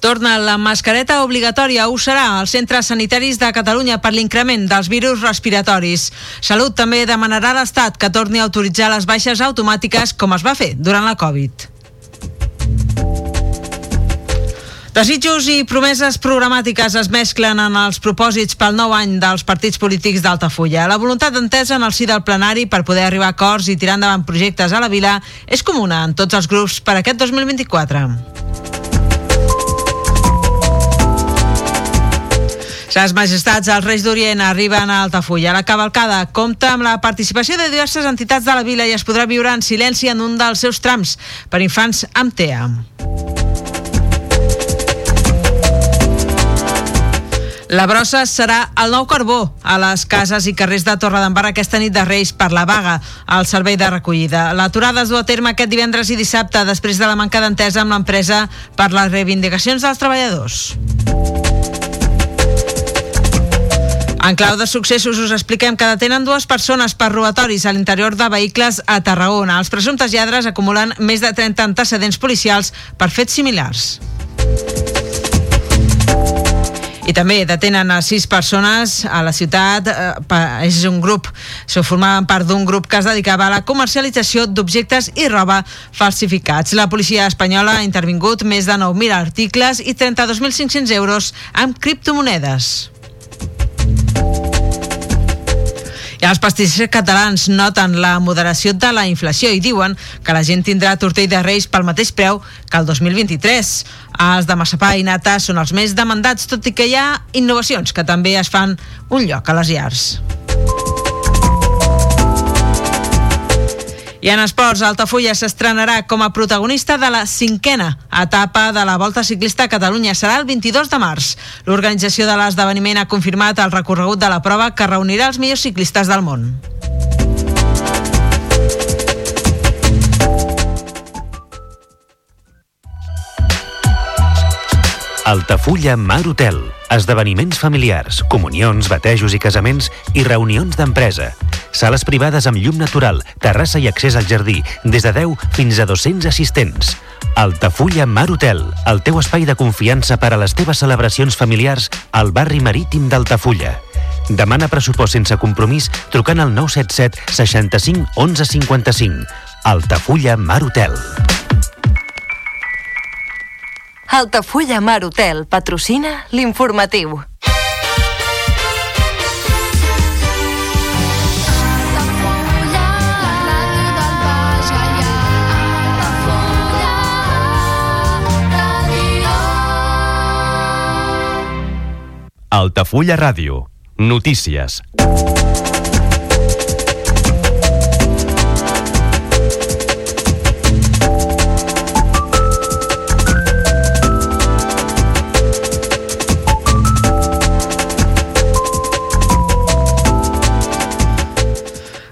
Torna la mascareta obligatòria, ho serà als centres sanitaris de Catalunya per l'increment dels virus respiratoris. Salut també demanarà a l'Estat que torni a autoritzar les baixes automàtiques com es va fer durant la Covid. Desitjos i promeses programàtiques es mesclen en els propòsits pel nou any dels partits polítics d'Altafulla. La voluntat d'entesa en el si del plenari per poder arribar a acords i tirar endavant projectes a la vila és comuna en tots els grups per aquest 2024. Ses majestats, els Reis d'Orient arriben a Altafulla. La cavalcada compta amb la participació de diverses entitats de la vila i es podrà viure en silenci en un dels seus trams per infants amb TEA. La brossa serà el nou carbó a les cases i carrers de Torredembarra aquesta nit de Reis per la vaga al servei de recollida. L'aturada es du a terme aquest divendres i dissabte després de la manca d'entesa amb l'empresa per les reivindicacions dels treballadors. En clau de successos us expliquem que detenen dues persones per robatoris a l'interior de vehicles a Tarragona. Els presumptes lladres acumulen més de 30 antecedents policials per fets similars. I també detenen a sis persones a la ciutat. Eh, és un grup, se formaven part d'un grup que es dedicava a la comercialització d'objectes i roba falsificats. La policia espanyola ha intervingut més de 9.000 articles i 32.500 euros amb criptomonedes. I els pastissers catalans noten la moderació de la inflació i diuen que la gent tindrà tortell de reis pel mateix preu que el 2023. Els de massapà i nata són els més demandats, tot i que hi ha innovacions que també es fan un lloc a les llars. I en esports, Altafulla s'estrenarà com a protagonista de la cinquena etapa de la Volta Ciclista a Catalunya. Serà el 22 de març. L'organització de l'esdeveniment ha confirmat el recorregut de la prova que reunirà els millors ciclistes del món. Altafulla Mar Hotel. Esdeveniments familiars, comunions, batejos i casaments i reunions d'empresa. Sales privades amb llum natural, terrassa i accés al jardí, des de 10 fins a 200 assistents. Altafulla Mar Hotel, el teu espai de confiança per a les teves celebracions familiars al barri marítim d'Altafulla. Demana pressupost sense compromís trucant al 977 65 11 55. Altafulla Mar Hotel. Altafulla Mar Hotel patrocina l'informatiu. Altafulla Ràdio. Notícies.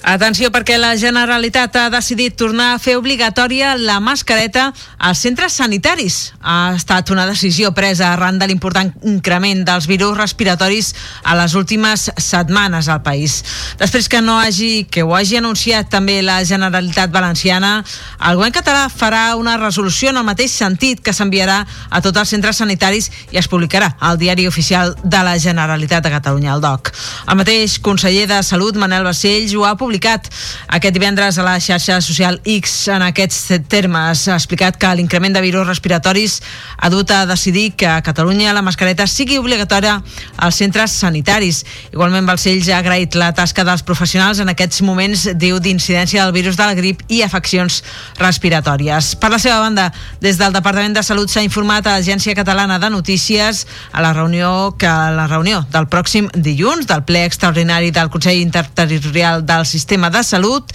Atenció perquè la Generalitat ha decidit tornar a fer obligatòria la mascareta als centres sanitaris. Ha estat una decisió presa arran de l'important increment dels virus respiratoris a les últimes setmanes al país. Després que no hagi, que ho hagi anunciat també la Generalitat Valenciana, el govern català farà una resolució en el mateix sentit que s'enviarà a tots els centres sanitaris i es publicarà al diari oficial de la Generalitat de Catalunya, el DOC. El mateix conseller de Salut, Manel Balcells, ho ha publicat aquest divendres a la xarxa social X en aquests termes. Ha explicat que l'increment de virus respiratoris ha dut a decidir que a Catalunya la mascareta sigui obligatòria als centres sanitaris. Igualment, Balcells ha agraït la tasca dels professionals en aquests moments, diu, d'incidència del virus de la grip i afeccions respiratòries. Per la seva banda, des del Departament de Salut s'ha informat a l'Agència Catalana de Notícies a la reunió que a la reunió del pròxim dilluns del ple extraordinari del Consell Interterritorial del Sistema de Salut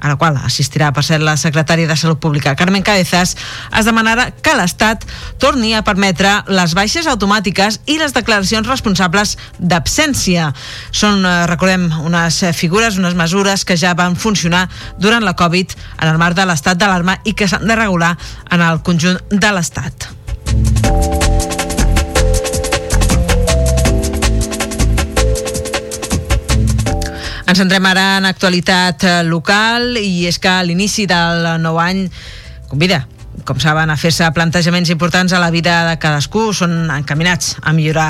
a la qual assistirà per ser la secretària de Salut Pública Carmen Cabezas, es demanarà que l'Estat torni a permetre les baixes automàtiques i les declaracions responsables d'absència. Són, eh, recordem, unes figures, unes mesures que ja van funcionar durant la Covid en el marc de l'estat d'alarma i que s'han de regular en el conjunt de l'Estat. Ens centrem ara en actualitat eh, local i és que a l'inici del nou any convida com saben, a fer-se plantejaments importants a la vida de cadascú, són encaminats a millorar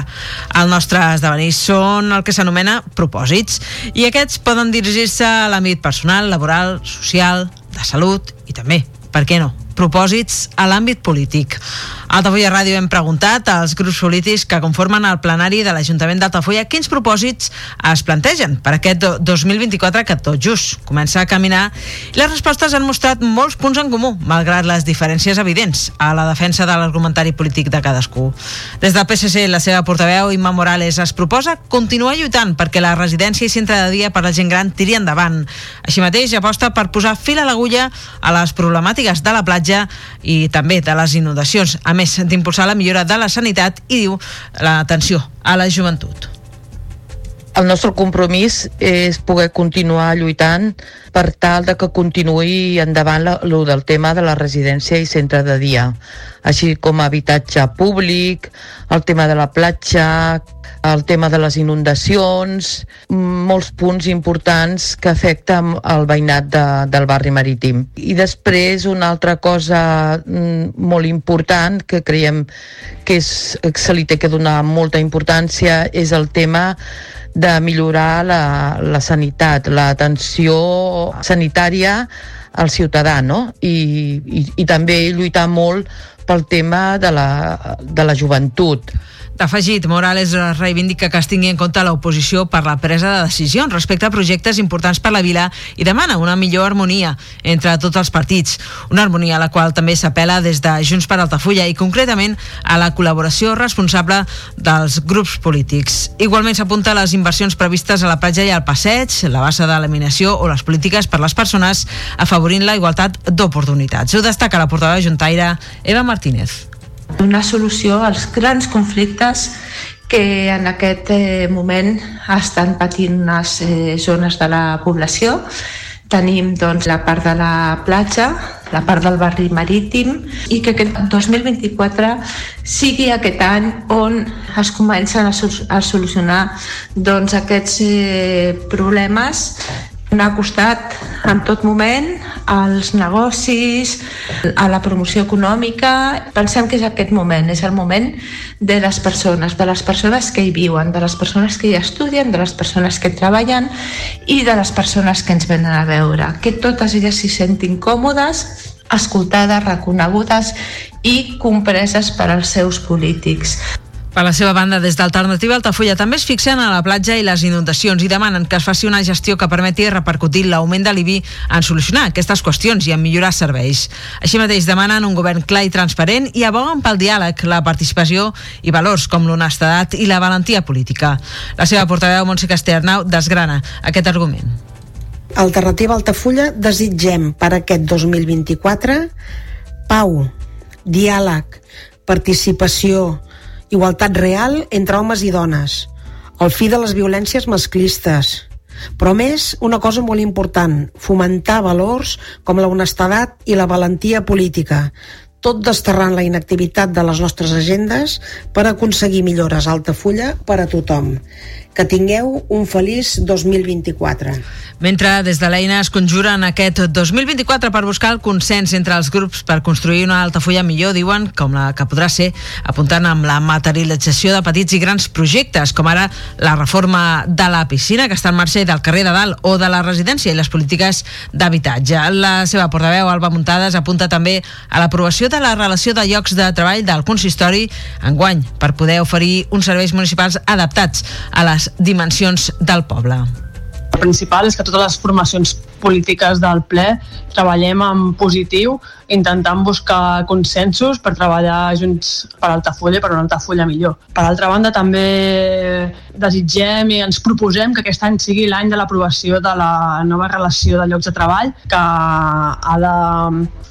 el nostre esdevenir. Són el que s'anomena propòsits. I aquests poden dirigir-se a l'àmbit personal, laboral, social, de salut i també, per què no, propòsits a l'àmbit polític. A Altafulla Ràdio hem preguntat als grups polítics que conformen el plenari de l'Ajuntament d'Altafulla quins propòsits es plantegen per aquest 2024 que tot just comença a caminar les respostes han mostrat molts punts en comú, malgrat les diferències evidents a la defensa de l'argumentari polític de cadascú. Des del PSC, la seva portaveu, Imma Morales, es proposa continuar lluitant perquè la residència i centre de dia per la gent gran tiri endavant. Així mateix, aposta per posar fil a l'agulla a les problemàtiques de la platja i també de les inundacions, a més d'impulsar la millora de la sanitat i diu l'atenció a la joventut. El nostre compromís és poder continuar lluitant per tal de que continuï endavant lo del tema de la residència i centre de dia, així com habitatge públic, el tema de la platja, el tema de les inundacions, molts punts importants que afecten el veïnat de, del barri marítim. I després una altra cosa molt important que creiem que, és, que se li té que donar molta importància és el tema de millorar la, la sanitat, l'atenció sanitària al ciutadà, no? I, i, i també lluitar molt pel tema de la, de la joventut. D'afegit, Morales reivindica que es tingui en compte l'oposició per la presa de decisions respecte a projectes importants per la vila i demana una millor harmonia entre tots els partits. Una harmonia a la qual també s'apela des de Junts per Altafulla i concretament a la col·laboració responsable dels grups polítics. Igualment s'apunta a les inversions previstes a la platja i al passeig, la base d'eliminació o les polítiques per les persones afavorint la igualtat d'oportunitats. Ho destaca la portaveu juntaire Eva Martínez donar solució als grans conflictes que en aquest eh, moment estan patint unes eh, zones de la població. Tenim doncs, la part de la platja, la part del barri marítim i que aquest 2024 sigui aquest any on es comencen a, a solucionar doncs, aquests eh, problemes ha costat en tot moment als negocis, a la promoció econòmica. Pensem que és aquest moment, és el moment de les persones, de les persones que hi viuen, de les persones que hi estudien, de les persones que treballen i de les persones que ens venen a veure. Que totes elles s'hi sentin còmodes, escoltades, reconegudes i compreses per als seus polítics. Per la seva banda, des d'Alternativa Altafulla també es fixen a la platja i les inundacions i demanen que es faci una gestió que permeti repercutir l'augment de l'IBI en solucionar aquestes qüestions i en millorar serveis. Així mateix demanen un govern clar i transparent i aboguen pel diàleg, la participació i valors com l'honestedat i la valentia política. La seva portaveu, Montse Casternau, desgrana aquest argument. Alternativa Altafulla desitgem per aquest 2024 pau, diàleg, participació, igualtat real entre homes i dones, el fi de les violències masclistes, però més, una cosa molt important, fomentar valors com la honestedat i la valentia política, tot desterrant la inactivitat de les nostres agendes per aconseguir millores a Altafulla per a tothom. Que tingueu un feliç 2024. Mentre des de l'eina es conjuren aquest 2024 per buscar el consens entre els grups per construir una Altafulla millor, diuen, com la que podrà ser, apuntant amb la materialització de petits i grans projectes, com ara la reforma de la piscina que està en marxa i del carrer de dalt, o de la residència i les polítiques d'habitatge. La seva portaveu, Alba Muntades, apunta també a l'aprovació de la relació de llocs de treball del consistori enguany per poder oferir uns serveis municipals adaptats a les dimensions del poble. El principal és que totes les formacions polítiques del ple treballem en positiu, intentant buscar consensos per treballar junts per Altafulla per una Altafulla millor. Per altra banda, també desitgem i ens proposem que aquest any sigui l'any de l'aprovació de la nova relació de llocs de treball, que ha de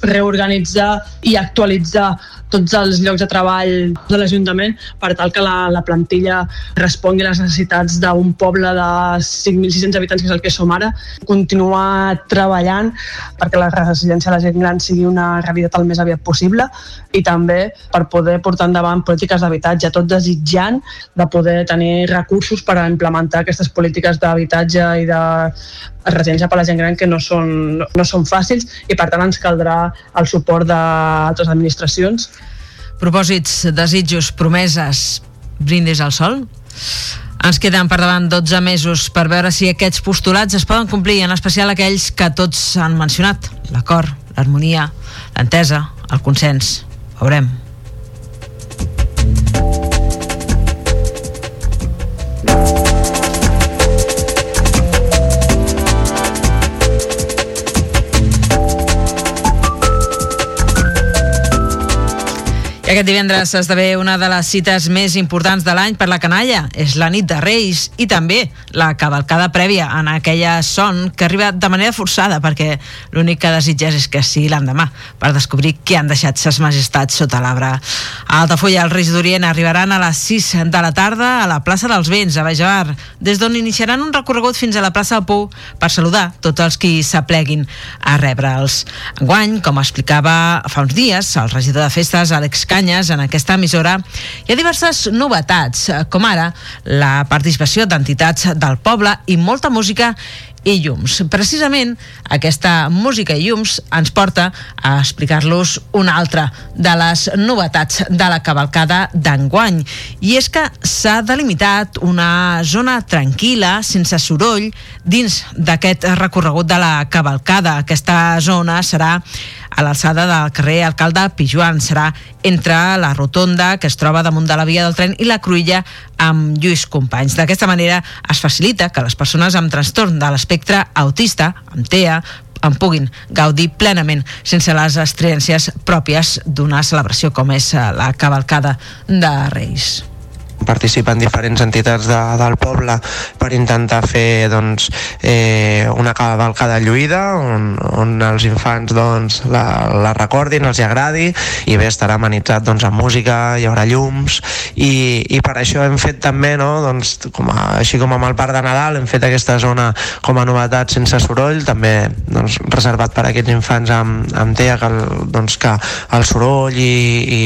reorganitzar i actualitzar tots els llocs de treball de l'Ajuntament per tal que la, la plantilla respongui a les necessitats d'un poble de 5.600 habitants, que és el que som ara. Continuar treballant perquè la residència de la gent gran sigui una realitat el més aviat possible i també per poder portar endavant polítiques d'habitatge, tot desitjant de poder tenir recursos per a implementar aquestes polítiques d'habitatge i de residència per a la gent gran que no són, no són fàcils i per tant ens caldrà el suport d'altres administracions Propòsits, desitjos, promeses, brindis al sol? Ens queden per davant 12 mesos per veure si aquests postulats es poden complir, en especial aquells que tots han mencionat, l'acord, l'harmonia, l'entesa, el consens. Veurem. Aquest divendres esdevé una de les cites més importants de l'any per la canalla. És la nit de Reis i també la cavalcada prèvia en aquella son que arriba de manera forçada perquè l'únic que desitges és que sigui l'endemà per descobrir què han deixat ses majestats sota l'arbre. A Altafulla els Reis d'Orient arribaran a les 6 de la tarda a la plaça dels Vents, a Bajavar, des d'on iniciaran un recorregut fins a la plaça del Pou per saludar tots els qui s'apleguin a rebre'ls. Enguany, com explicava fa uns dies, el regidor de festes, Àlex Canyes en aquesta emissora, hi ha diverses novetats, com ara la participació d'entitats del poble i molta música i llums. Precisament aquesta música i llums ens porta a explicar-los una altra de les novetats de la cavalcada d'enguany. I és que s'ha delimitat una zona tranquil·la, sense soroll, dins d'aquest recorregut de la cavalcada. Aquesta zona serà a l'alçada del carrer Alcalde Pijuan. Serà entre la rotonda que es troba damunt de la via del tren i la cruïlla amb Lluís Companys. D'aquesta manera es facilita que les persones amb trastorn de l'espectre autista, amb TEA, en puguin gaudir plenament sense les estreències pròpies d'una celebració com és la cavalcada de Reis participen diferents entitats de, del poble per intentar fer doncs, eh, una cavalcada lluïda on, on els infants doncs, la, la recordin, els hi agradi i bé, estarà amenitzat doncs, amb música, hi haurà llums i, i per això hem fet també no, doncs, com a, així com amb el Parc de Nadal hem fet aquesta zona com a novetat sense soroll també doncs, reservat per aquests infants amb, amb TEA que el, doncs, que el soroll i, i,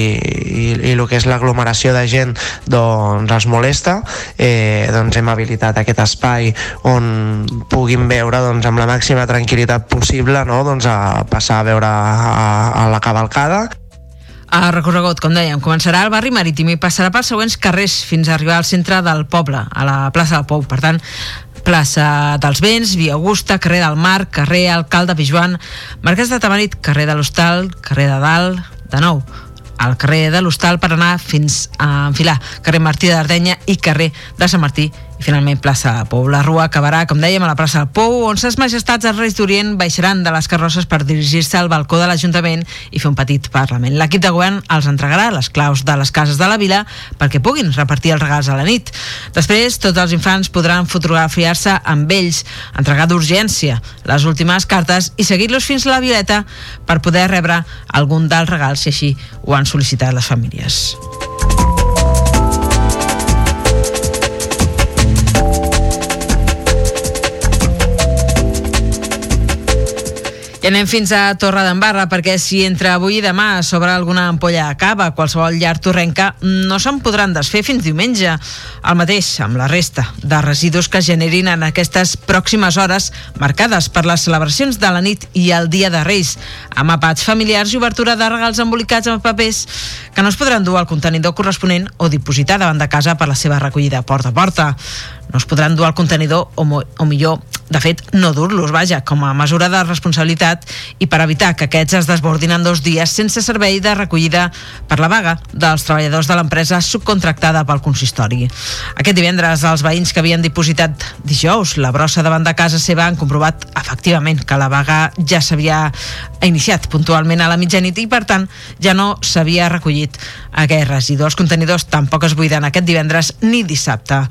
i, i el que és l'aglomeració de gent doncs, doncs, els molesta, eh, doncs hem habilitat aquest espai on puguin veure doncs, amb la màxima tranquil·litat possible no? doncs, a passar a veure a, a la cavalcada el recorregut, com dèiem, començarà al barri marítim i passarà pels següents carrers fins a arribar al centre del poble, a la plaça del Pou. Per tant, plaça dels Vents, Via Augusta, carrer del Mar, carrer Alcalde Pijuan, Marquès de Tamarit, carrer de l'Hostal, carrer de Dalt, de nou, al carrer de l'Hostal per anar fins a enfilar carrer Martí de d'Ardenya i carrer de Sant Martí i finalment plaça Pou. La rua acabarà, com dèiem, a la plaça del Pou, on ses majestats els Reis d'Orient baixaran de les carrosses per dirigir-se al balcó de l'Ajuntament i fer un petit parlament. L'equip de govern els entregarà les claus de les cases de la vila perquè puguin repartir els regals a la nit. Després, tots els infants podran fotografiar-se amb ells, entregar d'urgència les últimes cartes i seguir-los fins a la Violeta per poder rebre algun dels regals si així ho han sol·licitat les famílies. I anem fins a Torre d'Embarra perquè si entre avui i demà s'obre alguna ampolla a cava, qualsevol llar torrenca no se'n podran desfer fins diumenge. El mateix amb la resta de residus que generin en aquestes pròximes hores marcades per les celebracions de la nit i el dia de Reis, amb apats familiars i obertura de regals embolicats amb papers que no es podran dur al contenidor corresponent o dipositar davant de casa per la seva recollida porta a porta. No es podran dur al contenidor o, o millor de fet, no dur-los, vaja, com a mesura de responsabilitat i per evitar que aquests es desbordin en dos dies sense servei de recollida per la vaga dels treballadors de l'empresa subcontractada pel consistori. Aquest divendres, els veïns que havien dipositat dijous la brossa davant de casa seva han comprovat efectivament que la vaga ja s'havia iniciat puntualment a la mitjanit i per tant ja no s'havia recollit aquest residu. Els contenidors tampoc es buiden aquest divendres ni dissabte.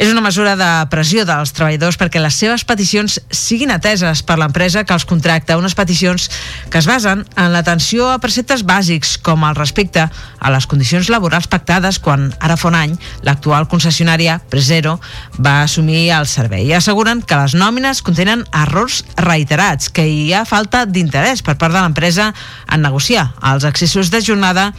És una mesura de pressió dels treballadors perquè les seves peticions siguin ateses per l'empresa que els contracta, unes peticions que es basen en l'atenció a preceptes bàsics com el respecte a les condicions laborals pactades quan ara fa un any l'actual concessionària Presero va assumir el servei. Asseguren que les nòmines contenen errors reiterats, que hi ha falta d'interès per part de l'empresa en negociar els accessos de jornada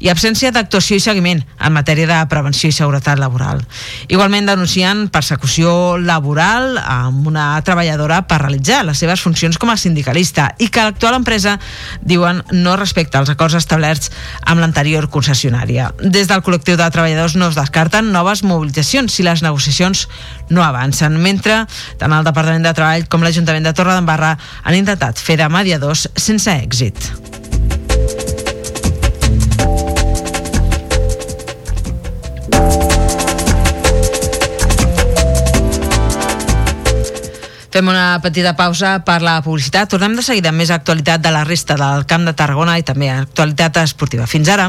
i absència d'actuació i seguiment en matèria de prevenció i seguretat laboral. Igualment denuncien persecució laboral amb una treballadora per realitzar les seves funcions com a sindicalista i que l'actual empresa, diuen, no respecta els acords establerts amb l'anterior concessionària. Des del col·lectiu de treballadors no es descarten noves mobilitzacions si les negociacions no avancen, mentre tant el Departament de Treball com l'Ajuntament de Torredembarra han intentat fer de mediadors sense èxit. Fem una petita pausa per la publicitat. Tornem de seguida amb més actualitat de la resta del Camp de Tarragona i també actualitat esportiva. Fins ara.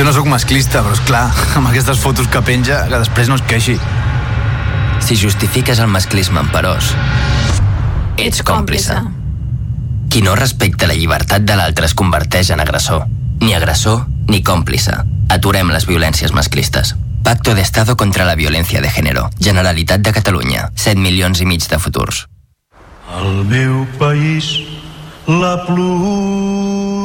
Jo no sóc masclista, però és clar, amb aquestes fotos que penja, que després no es queixi. Si justifiques el masclisme en perós, ets còmplice. Qui no respecta la llibertat de l'altre es converteix en agressor. Ni agressor ni còmplice. Aturem les violències masclistes. Pacto de Estado contra la violència de género. Generalitat de Catalunya. 7 milions i mig de futurs. Al meu país la pluja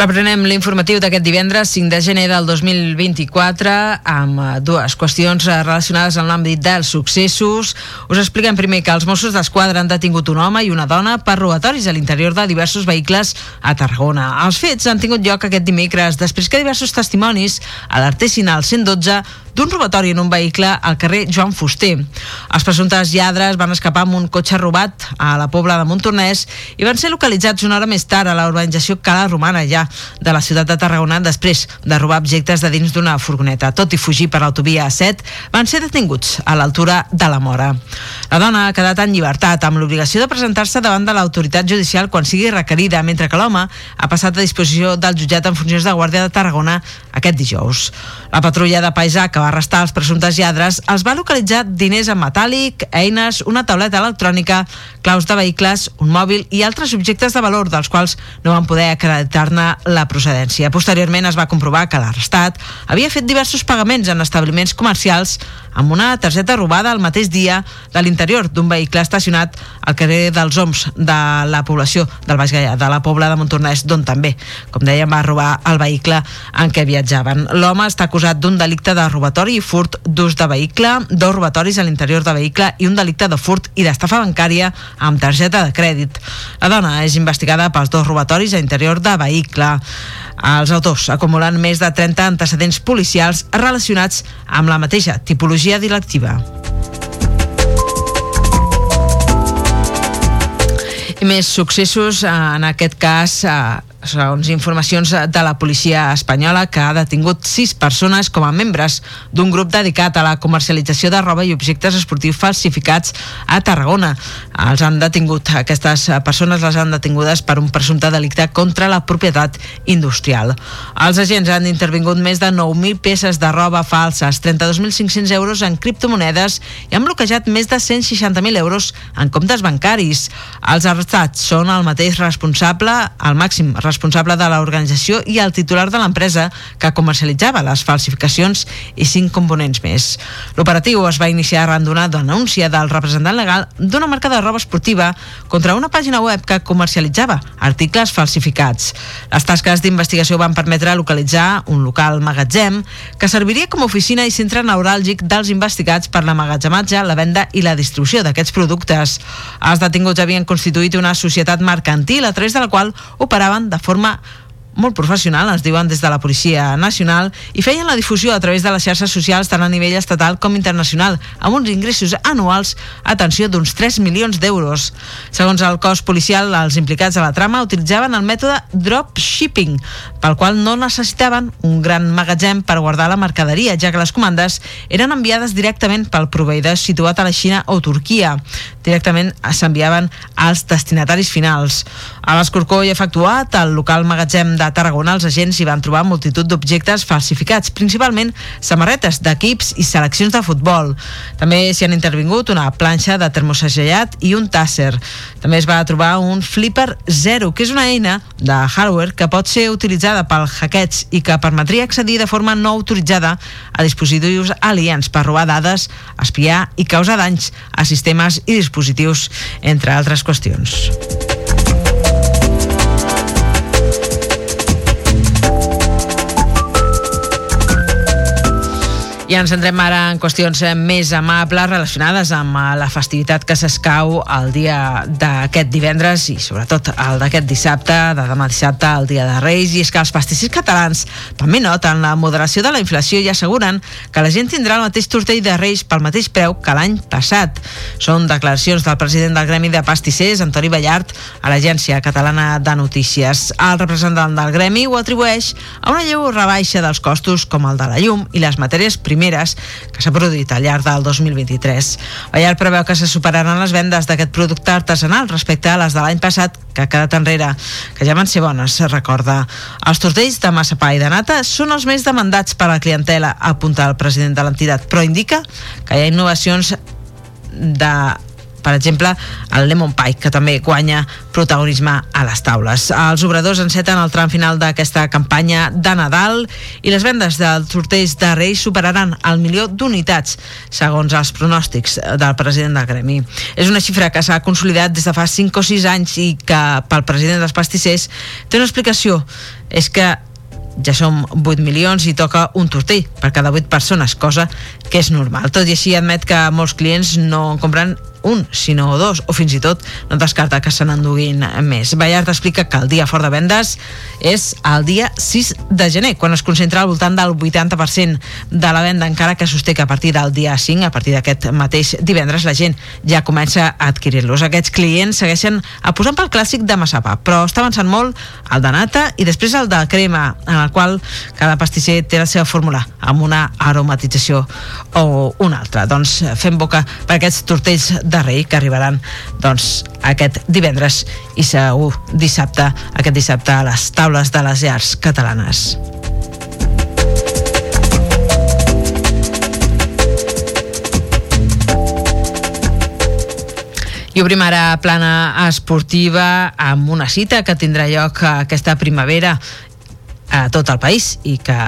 Reprenem l'informatiu d'aquest divendres 5 de gener del 2024 amb eh, dues qüestions eh, relacionades amb l'àmbit dels successos. Us expliquem primer que els Mossos d'Esquadra han detingut un home i una dona per robatoris a l'interior de diversos vehicles a Tarragona. Els fets han tingut lloc aquest dimecres després que diversos testimonis alertessin al 112 d'un robatori en un vehicle al carrer Joan Fuster. Els presumptes lladres van escapar amb un cotxe robat a la Pobla de Montornès i van ser localitzats una hora més tard a la urbanització Cala Romana ja de la ciutat de Tarragona després de robar objectes de dins d'una furgoneta. Tot i fugir per l'autovia A7, van ser detinguts a l'altura de la Mora. La dona ha quedat en llibertat amb l'obligació de presentar-se davant de l'autoritat judicial quan sigui requerida, mentre que l'home ha passat a disposició del jutjat en funcions de Guàrdia de Tarragona aquest dijous. La patrulla de Paisà que va arrestar els presumptes lladres els va localitzar diners en metàl·lic, eines, una tauleta electrònica, claus de vehicles, un mòbil i altres objectes de valor dels quals no van poder acreditar-ne la procedència. Posteriorment es va comprovar que l'arrestat havia fet diversos pagaments en establiments comercials amb una targeta robada el mateix dia de l'interior d'un vehicle estacionat al carrer dels Oms de la població del Baix Gaià, de la Pobla de Montornès, d'on també, com dèiem, va robar el vehicle en què viatjaven. L'home està acusat d'un delicte de robatori i furt d'ús de vehicle, dos robatoris a l'interior de vehicle i un delicte de furt i d'estafa bancària amb targeta de crèdit. La dona és investigada pels dos robatoris a interior de vehicle. Els autors acumulen més de 30 antecedents policials relacionats amb la mateixa tipologia delictiva. I més successos, eh, en aquest cas, eh, segons informacions de la policia espanyola que ha detingut sis persones com a membres d'un grup dedicat a la comercialització de roba i objectes esportius falsificats a Tarragona. Els han detingut, aquestes persones les han detingudes per un presumpte delicte contra la propietat industrial. Els agents han intervingut més de 9.000 peces de roba falses, 32.500 euros en criptomonedes i han bloquejat més de 160.000 euros en comptes bancaris. Els arrestats són el mateix responsable, el màxim responsable responsable de l'organització i el titular de l'empresa que comercialitzava les falsificacions i cinc components més. L'operatiu es va iniciar arran d'una denúncia del representant legal d'una marca de roba esportiva contra una pàgina web que comercialitzava articles falsificats. Les tasques d'investigació van permetre localitzar un local magatzem que serviria com a oficina i centre neuràlgic dels investigats per l'amagatzematge, la venda i la distribució d'aquests productes. Els detinguts havien constituït una societat mercantil a través de la qual operaven de forma molt professional, ens diuen des de la Policia Nacional, i feien la difusió a través de les xarxes socials tant a nivell estatal com internacional, amb uns ingressos anuals, atenció, d'uns 3 milions d'euros. Segons el cos policial, els implicats a la trama utilitzaven el mètode dropshipping, pel qual no necessitaven un gran magatzem per guardar la mercaderia, ja que les comandes eren enviades directament pel proveïdor situat a la Xina o Turquia. Directament s'enviaven als destinataris finals. A l'escorcó i efectuat al local magatzem de Tarragona, els agents hi van trobar multitud d'objectes falsificats, principalment samarretes d'equips i seleccions de futbol. També s'hi han intervingut una planxa de termosegellat i un tàsser. També es va trobar un Flipper Zero, que és una eina de hardware que pot ser utilitzada pel hackeig i que permetria accedir de forma no autoritzada a dispositius aliens per robar dades, espiar i causar danys a sistemes i dispositius, entre altres qüestions. I ens centrem ara en qüestions eh, més amables relacionades amb eh, la festivitat que s'escau el dia d'aquest divendres i sobretot el d'aquest dissabte, de demà dissabte, el dia de Reis, i és que els pastissos catalans també noten la moderació de la inflació i asseguren que la gent tindrà el mateix tortell de Reis pel mateix preu que l'any passat. Són declaracions del president del Gremi de Pastissers, Antoni Ballart, a l'Agència Catalana de Notícies. El representant del Gremi ho atribueix a una lleu rebaixa dels costos com el de la llum i les matèries primeres primeres que s'ha produït al llarg del 2023. Ballar preveu que se superaran les vendes d'aquest producte artesanal respecte a les de l'any passat que ha quedat enrere, que ja van ser bones, se recorda. Els tortells de massapà i de nata són els més demandats per a la clientela, apunta el president de l'entitat, però indica que hi ha innovacions de per exemple, el Lemon Pie, que també guanya protagonisme a les taules. Els obradors enceten el tram final d'aquesta campanya de Nadal i les vendes dels sorteig de Reis superaran el milió d'unitats, segons els pronòstics del president del Gremi. És una xifra que s'ha consolidat des de fa 5 o 6 anys i que pel president dels pastissers té una explicació. És que ja som 8 milions i toca un tortell per cada 8 persones, cosa que és normal. Tot i així admet que molts clients no en compren un, sinó dos, o fins i tot no descarta que se n'enduguin més. Ballart explica que el dia fort de vendes és el dia 6 de gener, quan es concentra al voltant del 80% de la venda, encara que sosté que a partir del dia 5, a partir d'aquest mateix divendres, la gent ja comença a adquirir-los. Aquests clients segueixen aposant pel clàssic de massapà, però està avançant molt el de nata i després el de crema, en el qual cada pastisser té la seva fórmula, amb una aromatització o una altra. Doncs fem boca per aquests tortells de rei que arribaran doncs, aquest divendres i segur dissabte, aquest dissabte a les taules de les llars catalanes. I obrim ara plana esportiva amb una cita que tindrà lloc aquesta primavera a tot el país i que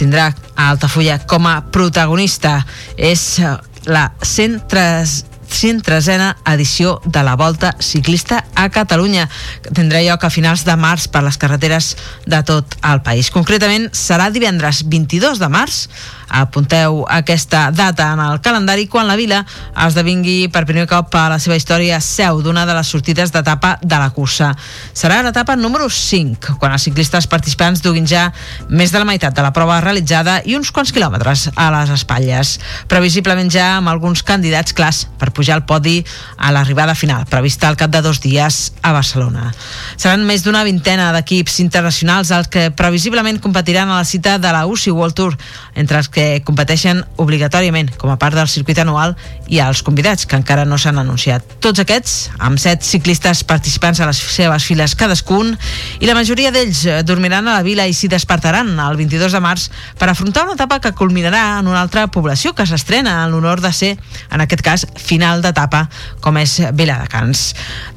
tindrà a Altafulla com a protagonista. És la 103 103a edició de la Volta Ciclista a Catalunya, que tindrà lloc a finals de març per les carreteres de tot el país. Concretament, serà divendres 22 de març Apunteu aquesta data en el calendari quan la vila esdevingui per primer cop a la seva història seu d'una de les sortides d'etapa de la cursa. Serà l'etapa número 5, quan els ciclistes participants duguin ja més de la meitat de la prova realitzada i uns quants quilòmetres a les espatlles. Previsiblement ja amb alguns candidats clars per pujar al podi a l'arribada final, prevista al cap de dos dies a Barcelona. Seran més d'una vintena d'equips internacionals els que previsiblement competiran a la cita de la UCI World Tour, entre els que competeixen obligatòriament com a part del circuit anual i els convidats, que encara no s'han anunciat. Tots aquests, amb set ciclistes participants a les seves files cadascun, i la majoria d'ells dormiran a la vila i s'hi despertaran el 22 de març per afrontar una etapa que culminarà en una altra població que s'estrena en l'honor de ser, en aquest cas, final d'etapa, com és Viladecans.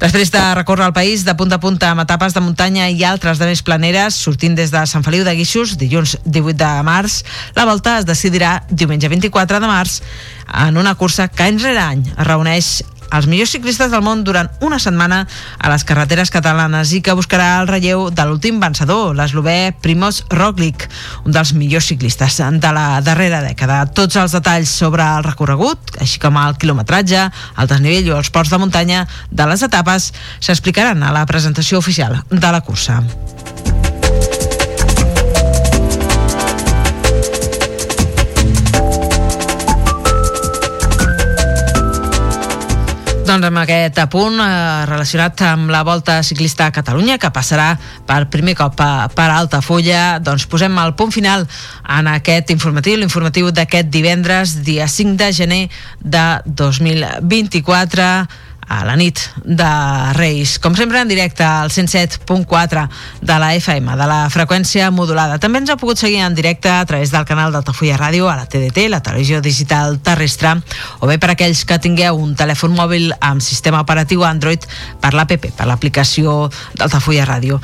Després de recórrer el país de punta a punta amb etapes de muntanya i altres de més planeres, sortint des de Sant Feliu de Guixos, dilluns 18 de març, la volta es decidirà diumenge 24 de març en una cursa que any rere any es reuneix els millors ciclistes del món durant una setmana a les carreteres catalanes i que buscarà el relleu de l'últim vencedor, l'eslovè Primoz Roglic, un dels millors ciclistes de la darrera dècada. Tots els detalls sobre el recorregut, així com el quilometratge, el desnivell o els ports de muntanya de les etapes, s'explicaran a la presentació oficial de la cursa. Doncs amb aquest apunt eh, relacionat amb la Volta Ciclista a Catalunya, que passarà per primer cop per, per Altafulla, doncs posem el punt final en aquest informatiu, l'informatiu d'aquest divendres, dia 5 de gener de 2024 a la nit de Reis. Com sempre en directe al 107.4 de la FM, de la freqüència modulada. També ens ha pogut seguir en directe a través del canal d'Altafulla Ràdio, a la TDT, la televisió digital terrestre, o bé per aquells que tingueu un telèfon mòbil amb sistema operatiu Android per l'APP, per l'aplicació d'Altafulla Ràdio.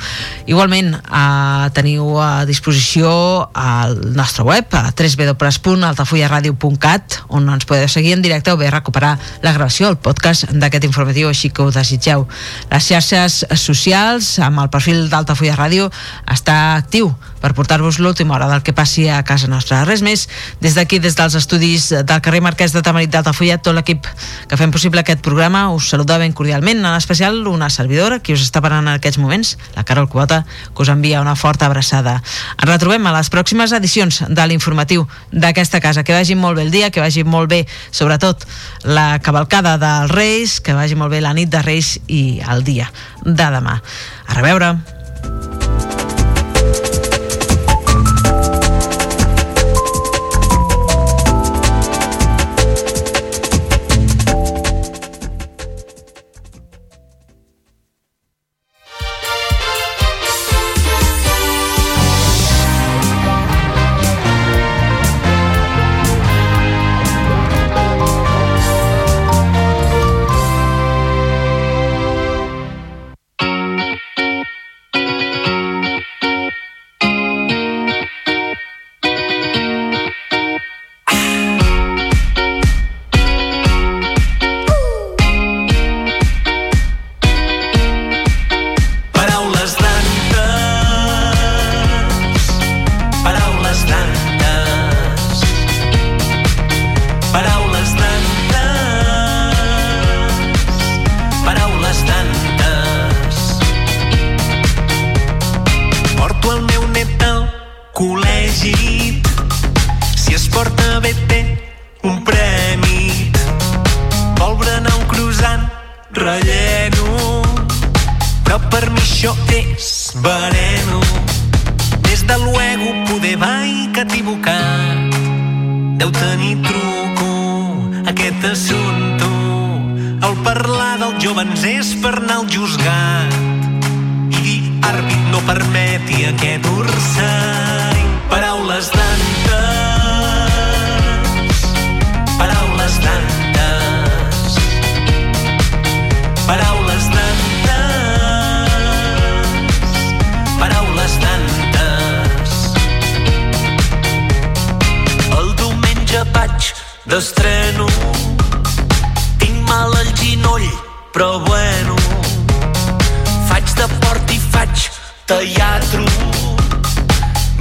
Igualment, eh, teniu a disposició el nostre web, a www.altafullaradio.cat, on ens podeu seguir en directe o bé recuperar la gravació, el podcast d'aquest informatiu així que ho desitgeu. Les xarxes socials amb el perfil d'Altafulla Ràdio està actiu per portar-vos l'última hora del que passi a casa nostra. Res més, des d'aquí, des dels estudis del carrer Marquès de Tamarit d'Altafulla, tot l'equip que fem possible aquest programa us saluda ben cordialment, en especial una servidora que us està parant en aquests moments, la Carol Quota, que us envia una forta abraçada. Ens retrobem a les pròximes edicions de l'informatiu d'aquesta casa. Que vagi molt bé el dia, que vagi molt bé, sobretot, la cavalcada dels Reis, que vagi molt bé la nit de Reis i el dia de demà. A reveure! Relleno, però per mi això és veneno. Des de luego poder va i que equivocar. Deu tenir truco aquest assumpte. El parlar dels jovens és per anar al juzgat. I dir àrbit no permeti aquest ursany. Paraules d'antes, paraules d'antes, paraules d'antes, paraules d'antes. El diumenge vaig d'estreno, tinc mal al ginoll, però bueno, faig de port i faig teatre,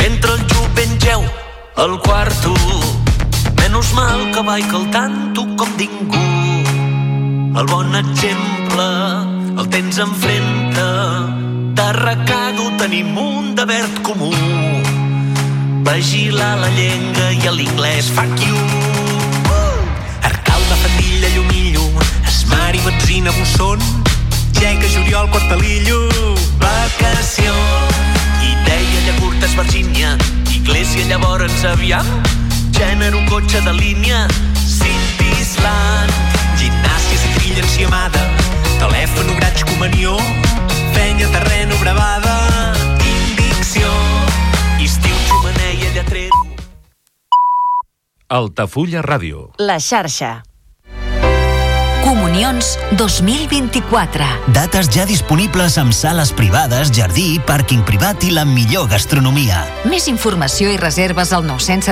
mentre el jovent geu al quarto. Menys mal que vaig al tanto com ningú. El bon exemple el tens enfrente. De recado tenim un de verd comú. Vigilar la llengua i l'inglès, fuck you. Arcalda, Fandilla, Llumillo, Esmari, Benzina, Busson, Lleca, Juliol, Quartalillo, Vacació, Ideia, Llagurtes, Virgínia, Iglésia, llavors aviam, gènere, un cotxe de línia, Citrilla, enciamada, telèfon, graig, comunió, fenya, terreno, bravada, indicció, estiu, xumaneia, lletrer... Altafulla Ràdio. La xarxa. Comunions 2024. Dates ja disponibles amb sales privades, jardí, pàrquing privat i la millor gastronomia. Més informació i reserves al 970